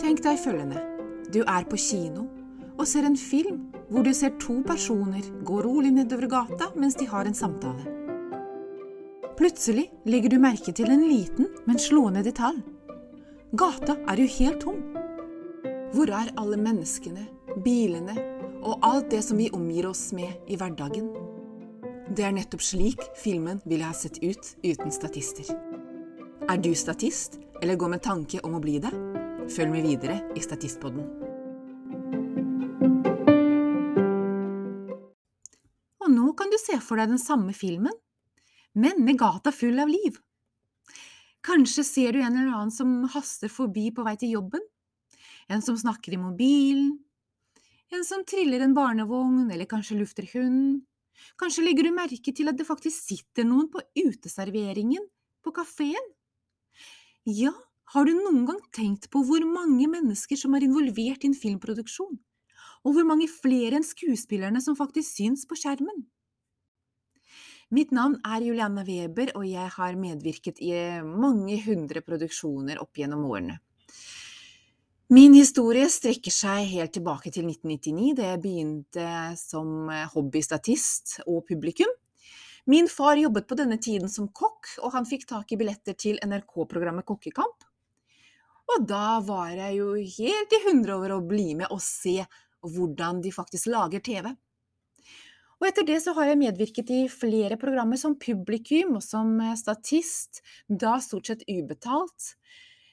Tenk deg følgende. Du er på kino og ser en film hvor du ser to personer gå rolig nedover gata mens de har en samtale. Plutselig legger du merke til en liten, men slående detalj. Gata er jo helt tom. Hvor er alle menneskene, bilene og alt det som vi omgir oss med i hverdagen? Det er nettopp slik filmen ville ha sett ut uten statister. Er du statist, eller går med tanke om å bli det? Følg med videre i Statistpodden. Og nå kan du se for deg den samme filmen, men med gata full av liv. Kanskje ser du en eller annen som haster forbi på vei til jobben, en som snakker i mobilen, en som triller en barnevogn eller kanskje lufter hunden. Kanskje legger du merke til at det faktisk sitter noen på uteserveringen på kafeen? Ja, har du noen gang tenkt på hvor mange mennesker som er involvert i en filmproduksjon, og hvor mange flere enn skuespillerne som faktisk syns på skjermen? Mitt navn er Julianne Weber, og jeg har medvirket i mange hundre produksjoner opp gjennom årene. Min historie strekker seg helt tilbake til 1999, da jeg begynte som hobbystatist og publikum. Min far jobbet på denne tiden som kokk, og han fikk tak i billetter til NRK-programmet Kokkekamp. Og da var jeg jo helt i hundre over å bli med og se hvordan de faktisk lager TV. Og etter det så har jeg medvirket i flere programmer som publikum og som statist, da stort sett ubetalt.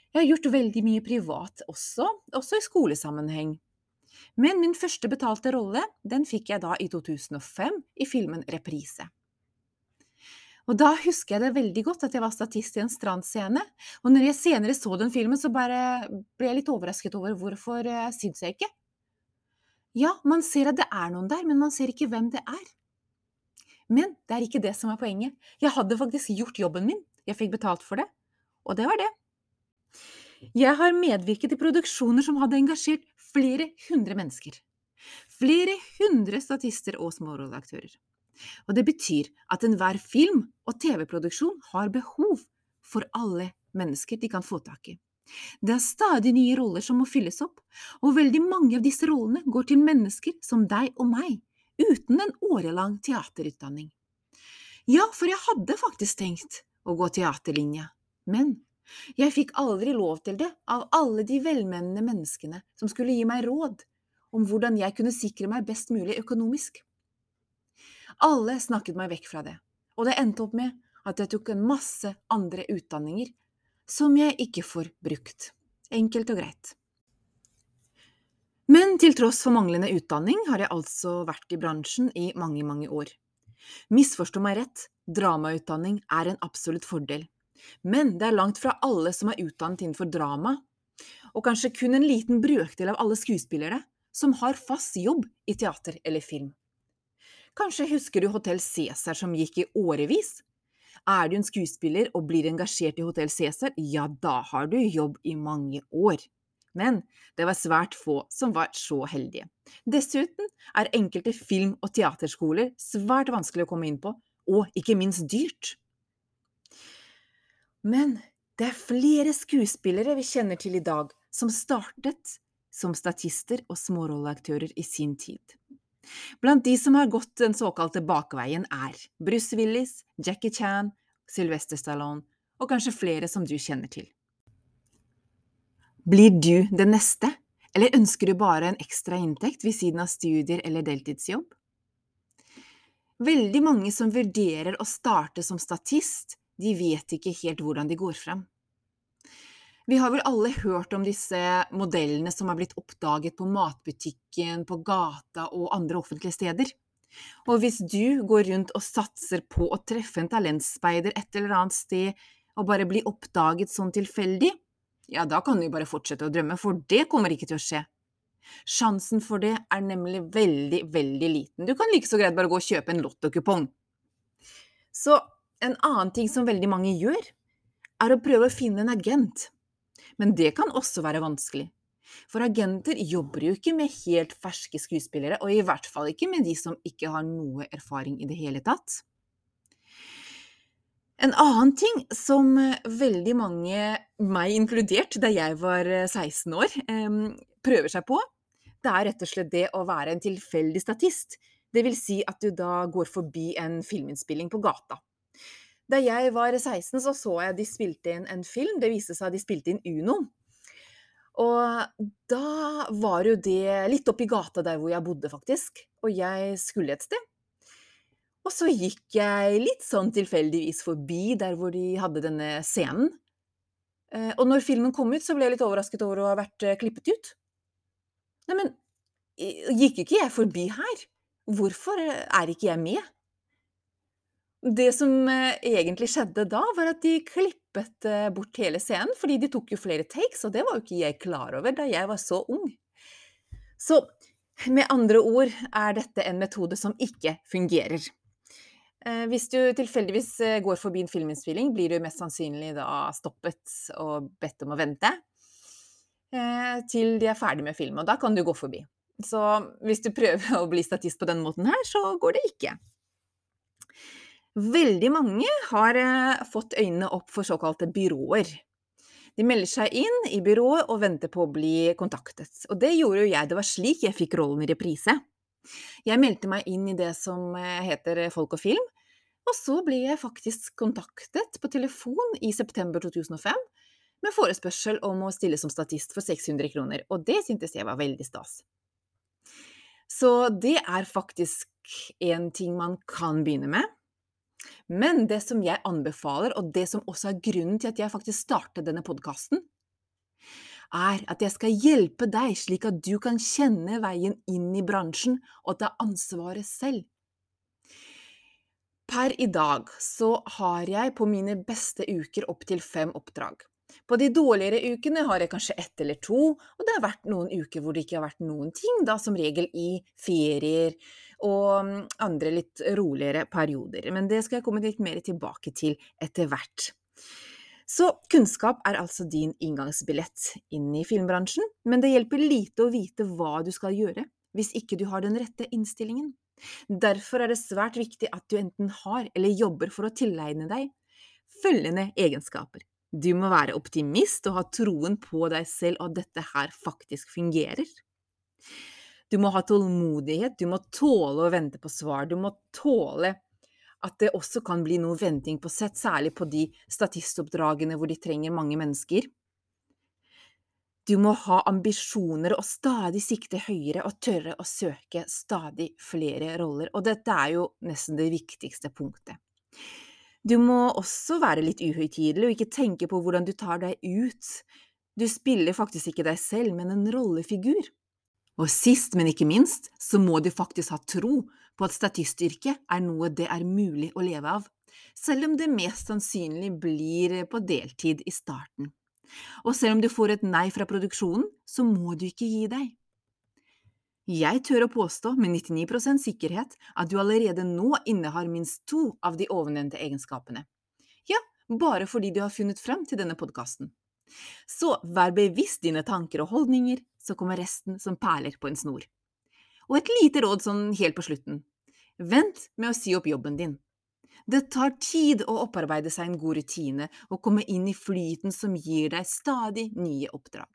Jeg har gjort veldig mye privat også, også i skolesammenheng. Men min første betalte rolle, den fikk jeg da i 2005 i filmen Reprise. Og da husker jeg det veldig godt at jeg var statist i en strandscene, og når jeg senere så den filmen, så bare ble jeg litt overrasket over hvorfor uh, syns jeg ikke. Ja, man ser at det er noen der, men man ser ikke hvem det er. Men det er ikke det som er poenget. Jeg hadde faktisk gjort jobben min, jeg fikk betalt for det, og det var det. Jeg har medvirket i produksjoner som hadde engasjert flere hundre mennesker. Flere hundre statister og smårolleaktører. Og det betyr at enhver film- og TV-produksjon har behov for alle mennesker de kan få tak i. Det er stadig nye roller som må fylles opp, og veldig mange av disse rollene går til mennesker som deg og meg, uten en årelang teaterutdanning. Ja, for jeg hadde faktisk tenkt å gå teaterlinja, men jeg fikk aldri lov til det av alle de velmenende menneskene som skulle gi meg råd om hvordan jeg kunne sikre meg best mulig økonomisk. Alle snakket meg vekk fra det, og det endte opp med at jeg tok en masse andre utdanninger som jeg ikke får brukt. Enkelt og greit. Men til tross for manglende utdanning har jeg altså vært i bransjen i mange, mange år. Misforstå meg rett, dramautdanning er en absolutt fordel. Men det er langt fra alle som er utdannet innenfor drama, og kanskje kun en liten brøkdel av alle skuespillere som har fast jobb i teater eller film. Kanskje husker du Hotell Cæsar som gikk i årevis? Er du en skuespiller og blir engasjert i Hotell Cæsar, ja, da har du jobb i mange år. Men det var svært få som var så heldige. Dessuten er enkelte film- og teaterskoler svært vanskelig å komme inn på, og ikke minst dyrt. Men det er flere skuespillere vi kjenner til i dag som startet som statister og smårolleaktører i sin tid. Blant de som har gått den såkalte bakveien, er Bruce Willis, Jackie Chan, Sylvester Stallone og kanskje flere som du kjenner til. Blir du det neste, eller ønsker du bare en ekstra inntekt ved siden av studier eller deltidsjobb? Veldig mange som vurderer å starte som statist, de vet ikke helt hvordan de går frem. Vi har vel alle hørt om disse modellene som har blitt oppdaget på matbutikken, på gata og andre offentlige steder. Og hvis du går rundt og satser på å treffe en talentspeider et eller annet sted og bare bli oppdaget sånn tilfeldig, ja, da kan du bare fortsette å drømme, for det kommer ikke til å skje. Sjansen for det er nemlig veldig, veldig liten. Du kan like så greit bare gå og kjøpe en lottokupong. Så en annen ting som veldig mange gjør, er å prøve å finne en agent. Men det kan også være vanskelig. For agenter jobber jo ikke med helt ferske skuespillere, og i hvert fall ikke med de som ikke har noe erfaring i det hele tatt. En annen ting som veldig mange, meg inkludert, da jeg var 16 år, prøver seg på, det er rett og slett det å være en tilfeldig statist. Det vil si at du da går forbi en filminnspilling på gata. Da jeg var 16, så så jeg de spilte inn en film. Det viste seg at de spilte inn Uno. Og da var jo det litt oppi gata der hvor jeg bodde, faktisk. Og jeg skulle et sted. Og så gikk jeg litt sånn tilfeldigvis forbi der hvor de hadde denne scenen. Eh, og når filmen kom ut, så ble jeg litt overrasket over å ha vært eh, klippet ut. Neimen, gikk ikke jeg forbi her? Hvorfor eh, er ikke jeg med? Det som egentlig skjedde da, var at de klippet bort hele scenen, fordi de tok jo flere takes, og det var jo ikke jeg klar over da jeg var så ung. Så med andre ord er dette en metode som ikke fungerer. Eh, hvis du tilfeldigvis eh, går forbi en filminnspilling, blir du mest sannsynlig da stoppet og bedt om å vente eh, til de er ferdig med filmen, og da kan du gå forbi. Så hvis du prøver å bli statist på den måten her, så går det ikke. Veldig mange har fått øynene opp for såkalte byråer. De melder seg inn i byrået og venter på å bli kontaktet. Og det gjorde jo jeg, det var slik jeg fikk rollen i reprise. Jeg meldte meg inn i det som eh, heter Folk og film, og så ble jeg faktisk kontaktet på telefon i september 2005 med forespørsel om å stille som statist for 600 kroner, og det syntes jeg var veldig stas. Så det er faktisk en ting man kan begynne med. Men det som jeg anbefaler, og det som også er grunnen til at jeg faktisk startet denne podkasten, er at jeg skal hjelpe deg slik at du kan kjenne veien inn i bransjen og ta ansvaret selv. Per i dag så har jeg på mine beste uker opptil fem oppdrag. På de dårligere ukene har jeg kanskje ett eller to, og det har vært noen uker hvor det ikke har vært noen ting, da som regel i ferier og mm, andre litt roligere perioder. Men det skal jeg komme litt mer tilbake til etter hvert. Så kunnskap er altså din inngangsbillett inn i filmbransjen, men det hjelper lite å vite hva du skal gjøre hvis ikke du har den rette innstillingen. Derfor er det svært viktig at du enten har eller jobber for å tilegne deg følgende egenskaper. Du må være optimist og ha troen på deg selv og at dette her faktisk fungerer. Du må ha tålmodighet, du må tåle å vente på svar, du må tåle at det også kan bli noe venting på sett, særlig på de statistoppdragene hvor de trenger mange mennesker. Du må ha ambisjoner og stadig sikte høyere og tørre å søke stadig flere roller, og dette er jo nesten det viktigste punktet. Du må også være litt uhøytidelig og ikke tenke på hvordan du tar deg ut. Du spiller faktisk ikke deg selv, men en rollefigur. Og sist, men ikke minst, så må du faktisk ha tro på at statistyrket er noe det er mulig å leve av, selv om det mest sannsynlig blir på deltid i starten. Og selv om du får et nei fra produksjonen, så må du ikke gi deg. Jeg tør å påstå med 99% sikkerhet at du allerede nå innehar minst to av de ovennevnte egenskapene. Ja, bare fordi du har funnet frem til denne podkasten. Så vær bevisst dine tanker og holdninger, så kommer resten som perler på en snor. Og et lite råd sånn helt på slutten. Vent med å si opp jobben din. Det tar tid å opparbeide seg en god rutine og komme inn i flyten som gir deg stadig nye oppdrag.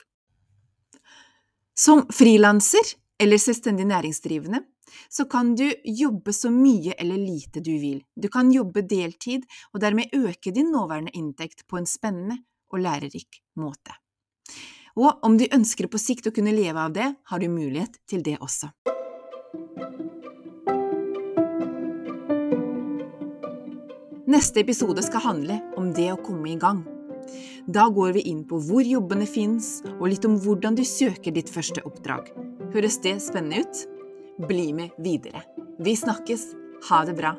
Som frilanser eller selvstendig næringsdrivende så kan du jobbe så mye eller lite du vil. Du kan jobbe deltid og dermed øke din nåværende inntekt på en spennende og lærerik måte. Og om du ønsker på sikt å kunne leve av det, har du mulighet til det også. Neste episode skal handle om det å komme i gang. Da går vi inn på hvor jobbene fins, og litt om hvordan du søker ditt første oppdrag. Høres det spennende ut? Bli med videre. Vi snakkes. Ha det bra.